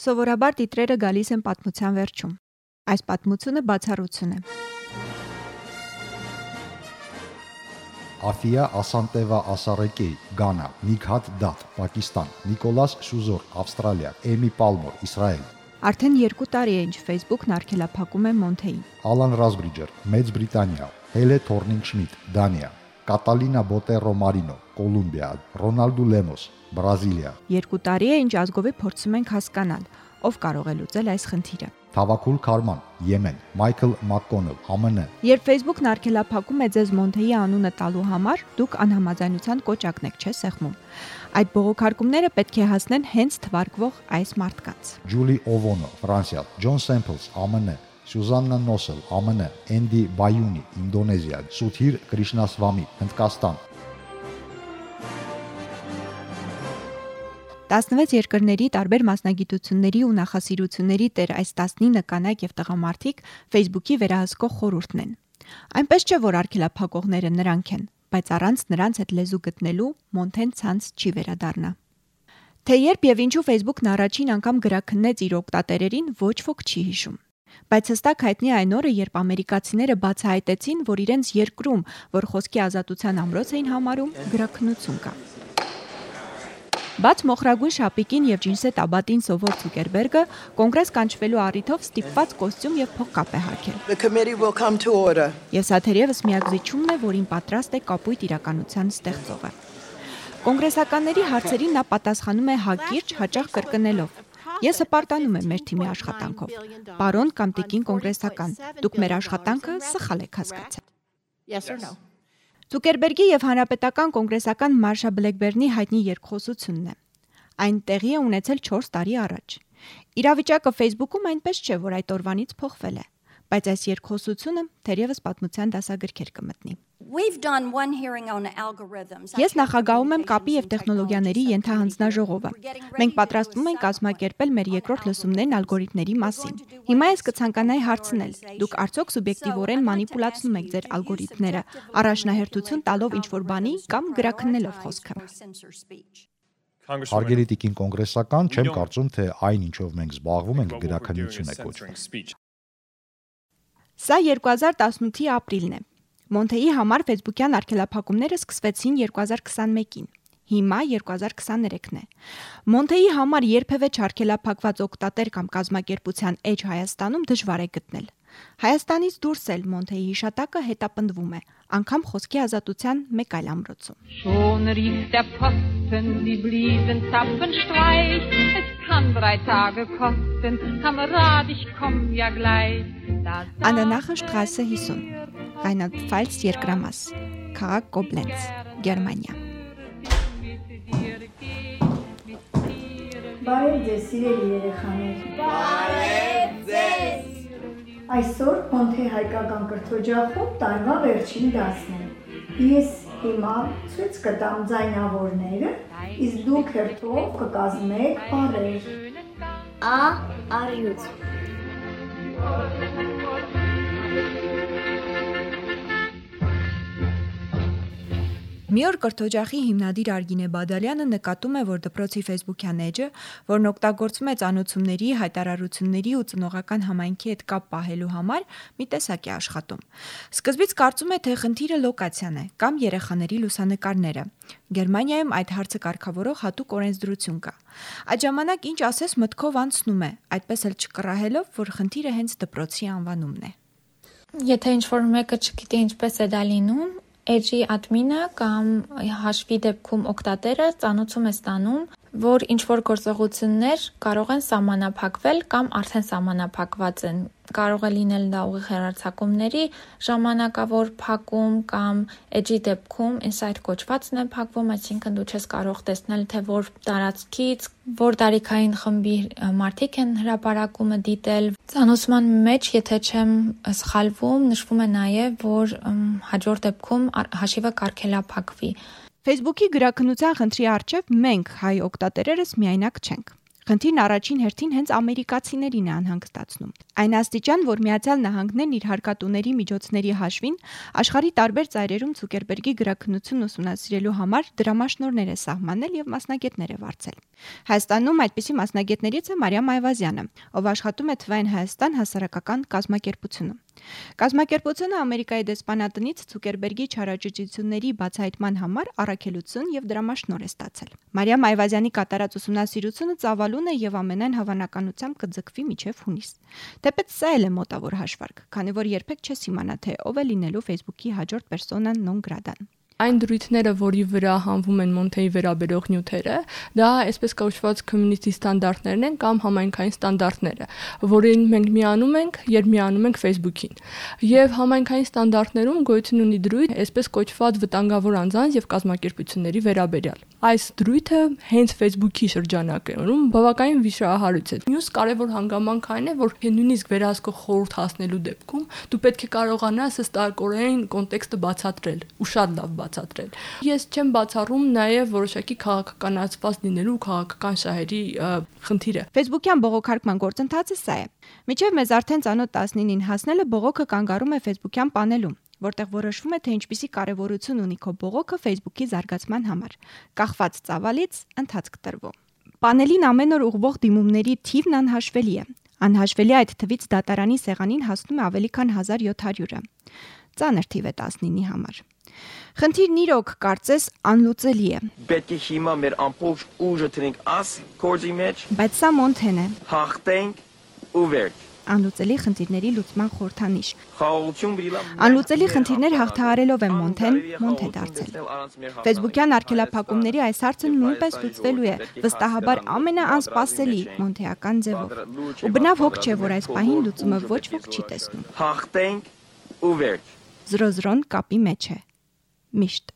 Սովորաբար տիտրերը գալիս են պատմության վերջում։ Այս պատմությունը բացառություն է։ Աֆիա Ասանտևա Ասարեկեի, Գանա, Նիքհատ Դատ, Պակիստան, Նիկոլաս Շուզոր, Ավստրալիա, Էմի Պալմոր, Իսրայել։ Արդեն 2 տարի է ինչ Facebook-ն արգելափակում է Մոնթեին։ Ալան Ռազբրիջեր, Մեծ Բրիտանիա, Հելե Թորնինգ Շմիդ, Դանիա, Կատալինա Բոտերո Մարինո, Կոլումբիա, Ռոնալդու Լեմոս, Բրազիլիա։ 2 տարի է ինչ ազգովի փորձում ենք հասկանալ, ով կարող է լուծել այս խնդիրը։ Թավակուլ Քարման, Եմեն, Մայքլ Մակկոնել, ԱՄՆ։ Երբ Facebook-ն արգելափակում է ձեզ Մոնթեի անունը տալու համար, դուք անհամաձայնության կոճակն եք, չէ՞ սեղմում։ Այդ բողոքարկումները պետք է հասնեն հենց թվարկվող այս մարդկանց։ Ջուլի Օվոնո, Ֆրանսիա, Ջոն Սեմփլս, ԱՄՆ, Սյուզաննա Նոսել, ԱՄՆ, Էնդի Բայունի, Ինդոնեզիա, Սութիր Կրիշնասվամի, Հնդկաստան, 16 երկրների տարբեր մասնագիտությունների ու նախասիրությունների տեր այս 19 կանայք եւ տղամարդիկ Facebook-ի վերահսկող խորհուրդն են։ Այնպես չէ, որ արգելափակողները նրանք են, բայց առանց նրանց հետ լեզու գտնելու Մոնթեն ցանց չի վերադառնա։ Թե երբ եւ ինչու Facebook-ն առաջին անգամ գրաքննեց իր օկտատերերին, ոչ ոք չի հիշում։ Բայց հստակ հայտնի այն օրը, երբ ամերիկացիները բացահայտեցին, որ իրենց երկրում, որ խոսքի ազատության ամրոց էին համարում, գրաքննություն կա։ Բաց մոխրագույն շապիկին եւ ջինսե տաբատին սովոր Ցուկերբերգը կոնգրես կանչվելու առիթով ստիպված կոստյում եւ փողկապ է հագել։. Եվ սա թերևս միակ զիջումն է, որին պատրաստ է կապույտ իրականության ստեղծողը։ Կոնգրեսականների հարցերին նա պատասխանում է հակիրճ, հաճախ կրկնելով. Ես հպարտանում եմ մեր թիմի աշխատանքով։ Պարոն կամ տիկին կոնգրեսական, դուք մեր աշխատանքը սխալ եք հասկացել։ Yes or no? Ցուկերբերգի եւ հանրապետական կոնգրեսական Մարշա Բլեքբերնի հայտնի երկխոսությունն է։ Այն տեղի է ունեցել 4 տարի առաջ։ Իրավիճակը Facebook-ում այնպես չէ, որ այդ օրվանից փոխվել է, բայց այս երկխոսությունը թերևս պատմության դասագրքեր կմտնի։ We've done one hearing on algorithms. Ես նախագահում եմ կապի եւ տեխնոլոգիաների ենթահանձնաժողովը։ Մենք պատրաստվում ենք կազմակերպել մեր երկրորդ լսումներն ալգորիթմների մասին։ Հիմա ես կցանկանայի հարցնել. դուք արդյոք սուբյեկտիվորեն մանիպուլացնում եք ձեր ալգորիթմները, առաջնահերթություն տալով ինչ-որ բանի կամ գրաքննելով խոսքը։ Հարգելի տիկին կոնգրեսական, չեմ կարծում, թե այն ինչով մենք զբաղվում ենք գրաքննություն է կոչվում։ Սա 2018-ի ապրիլն է։ Մոնթեի համար Facebook-յան արգելափակումները սկսվեցին 2021-ին։ Հիմա 2023-ն է։ Մոնթեի համար երբևէ չարգելափակված օկտատեր կամ կազմակերպության էջ Հայաստանում դժվար է գտնել։ Հայաստանից դուրս էլ Մոնթեի հիշատակը հետապնդվում է, անգամ խոսքի ազատության մեկ այլ ամրոցում։ Schon rief der Posten die blieben Zapfenstreich. Es kann drei Tage kosten, Kamerad, ich komm ja gleich. Անդանախը Շտրասը 50 Rheinland-Pfalz երկրամաս Քաղաք Կոբլենց Գերմանիա Բարև ձեզ, սիրելի երեխաներ։ Բարև ձեզ։ Այսօր Պոնթե հայկական կրթօջախում տարվա վերջին դասն է։ Ես հիմա ցույց կտամ ձայնավորները, իսկ դուք հերթով կկազմեք բառեր։ Ա արյուծ Մի օր կրթօջախի հիմնադիր Արգինե Բադալյանը նկատում է, որ դպրոցի Facebook-յան էջը, որն օգտագործում է ցանոթությունների, հայտարարությունների ու ծնողական համայնքի հետ կապ պահելու համար, մի տեսակ է աշխատում։ Սկզբից կարծում է, թե խնդիրը լոկացիան է կամ երեխաների լուսանկարները։ Գերմանիայում այդ հարցը կարգավորող հատուկ օրենսդրություն կա։ Այդ ժամանակ ինչ ասես մտքով անցնում է, այդպես էլ չկռահելով, որ խնդիրը հենց դպրոցի անվանումն է։ Եթե ինչ-որ մեկը չգիտի ինչպես է դա լինում, Edge-ի admin-ը կամ հաշվի դեպքում օգտատերը ծանոթում է ստանում, որ ինչ որ գործողություններ կարող են սահմանափակվել կամ արդեն սահմանափակված են կարող է լինել դա ուղիղ հեռարձակումների ժամանակավոր փակում կամ edge-ի դեպքում inside կոչվածն է փակվում, այսինքն դու չես կարող տեսնել թե որ տարածքից, որ տարիքային խմբի մարդիկ են հրապարակումը դիտել։ Ցանոցման մեջ, եթե չեմ սխալվում, նշվում է նաև, որ հաջորդ դեպքում հաշիվը կարգելափակվի։ Facebook-ի գրաքննության խնդրի առջև մենք հայ օկտատերերս միայնակ չենք։ Խնդիրն առաջին հերթին հենց ամերիկացիներին է անհանգստացնում։ Այն աստիճան, որ Միացյալ Նահանգներն իր հարկատուների միջոցների հաշվին աշխարհի տարբեր ծայրերում Ցուկերբերգի գրաքննությունն ուսումնասիրելու համար դրամաշնորներ է սահմանել եւ մասնագետներ է վարձել։ Հայաստանում այդպիսի մասնագետներից է Մարիամ Այվազյանը, ով աշխատում է Թվային Հայաստան հասարակական կազմակերպությունում։ Կազմակերպությունը Ամերիկայի դեսպանատնից Ցուկերբերգի չարաճճությունների բացահայտման համար առաքելություն եւ դրամաշնոր է ստացել։ Մարիամ Այվազյանի կատարած ուսումնասիրությունը ծավալուն է եւ ամենայն հավանականությամբ կձգվի մինչեւ հունիս։ Թեպետ սա էլ է մոտավոր հաշվարկ, քանի որ երբեք չես իմանա թե ով է լինելու Facebook-ի հաջորդ պերսոնան նոն գրադան այն դրույթները, որի վրա հանվում են Մոնթեի վերաբերող նյութերը, դա այսպես կոչված community ստանդարտներն են կամ համայնքային ստանդարտները, որին մենք միանում ենք, երբ միանում ենք Facebook-ին։ Եվ համայնքային ստանդարտներում գոյություն ունի դրույթ, այսպես կոչված վտանգավոր անձանց եւ կազմակերպությունների վերաբերյալ։ Այս դրույթը հենց Facebook-ի շրջանակում բավականին վիշահարույց է։ Մյուս կարևոր հանգամանք այն է, որ նույնիսկ վերահսկող խորհուրդ հասնելու դեպքում դու պետք է կարողանաս հստակորեն կոնտեքստը բացատրել ու շատ լավ բացատրել։ Ես չեմ բացառում նաև որոշակի քաղաքականացված լինելու քաղաքական շահերի խնդիրը։ Facebook-յան բողոքարկման գործընթացը սա է։ Միջև մեզ արդեն ծանոթ 19-ին հասնելը բողոքը կանգարում է Facebook-յան պանելում որտեղ որոշվում է թե ինչպիսի կարևորություն ունի քո բողոքը Facebook-ի զարգացման համար։ Կախված ծավալից ընթացք տրվող։ Պանելին ամեն օր ուղղվող դիմումների թիվն անհաշվելի է։ Անհաշվելի այդ թվից դատարանի սեղանին հասնում է ավելի քան 1700-ը։ Ծանր թիվ է 19-ի համար։ Խնդիրն իրոք կարծես անլուծելի է։ Պետք է հիմա մեր ամբողջ ուժը տնենք աս կորձի մեջ։ Բայց սա Մոնթեն է։ Հաղթենք ու վերջ անլուծելի խնդիրների լուծման խորհրդանիշ։ Անլուծելի խնդիրներ հաղթահարելով է Մոնթեն Մոնթե դարձել։ Facebook-յան արգելափակումների այս հարցը նույնպես լուծվելու է վստահաբար ամենաանսպասելի մոնթեական ձևով։ Ու բնավ հոգ չէ, որ այս պահին լուծումը ոչ ոք չի տեսնում։ Հաղթենք ու վերջ։ 0-0-ն կապի մեջ է։ mischt.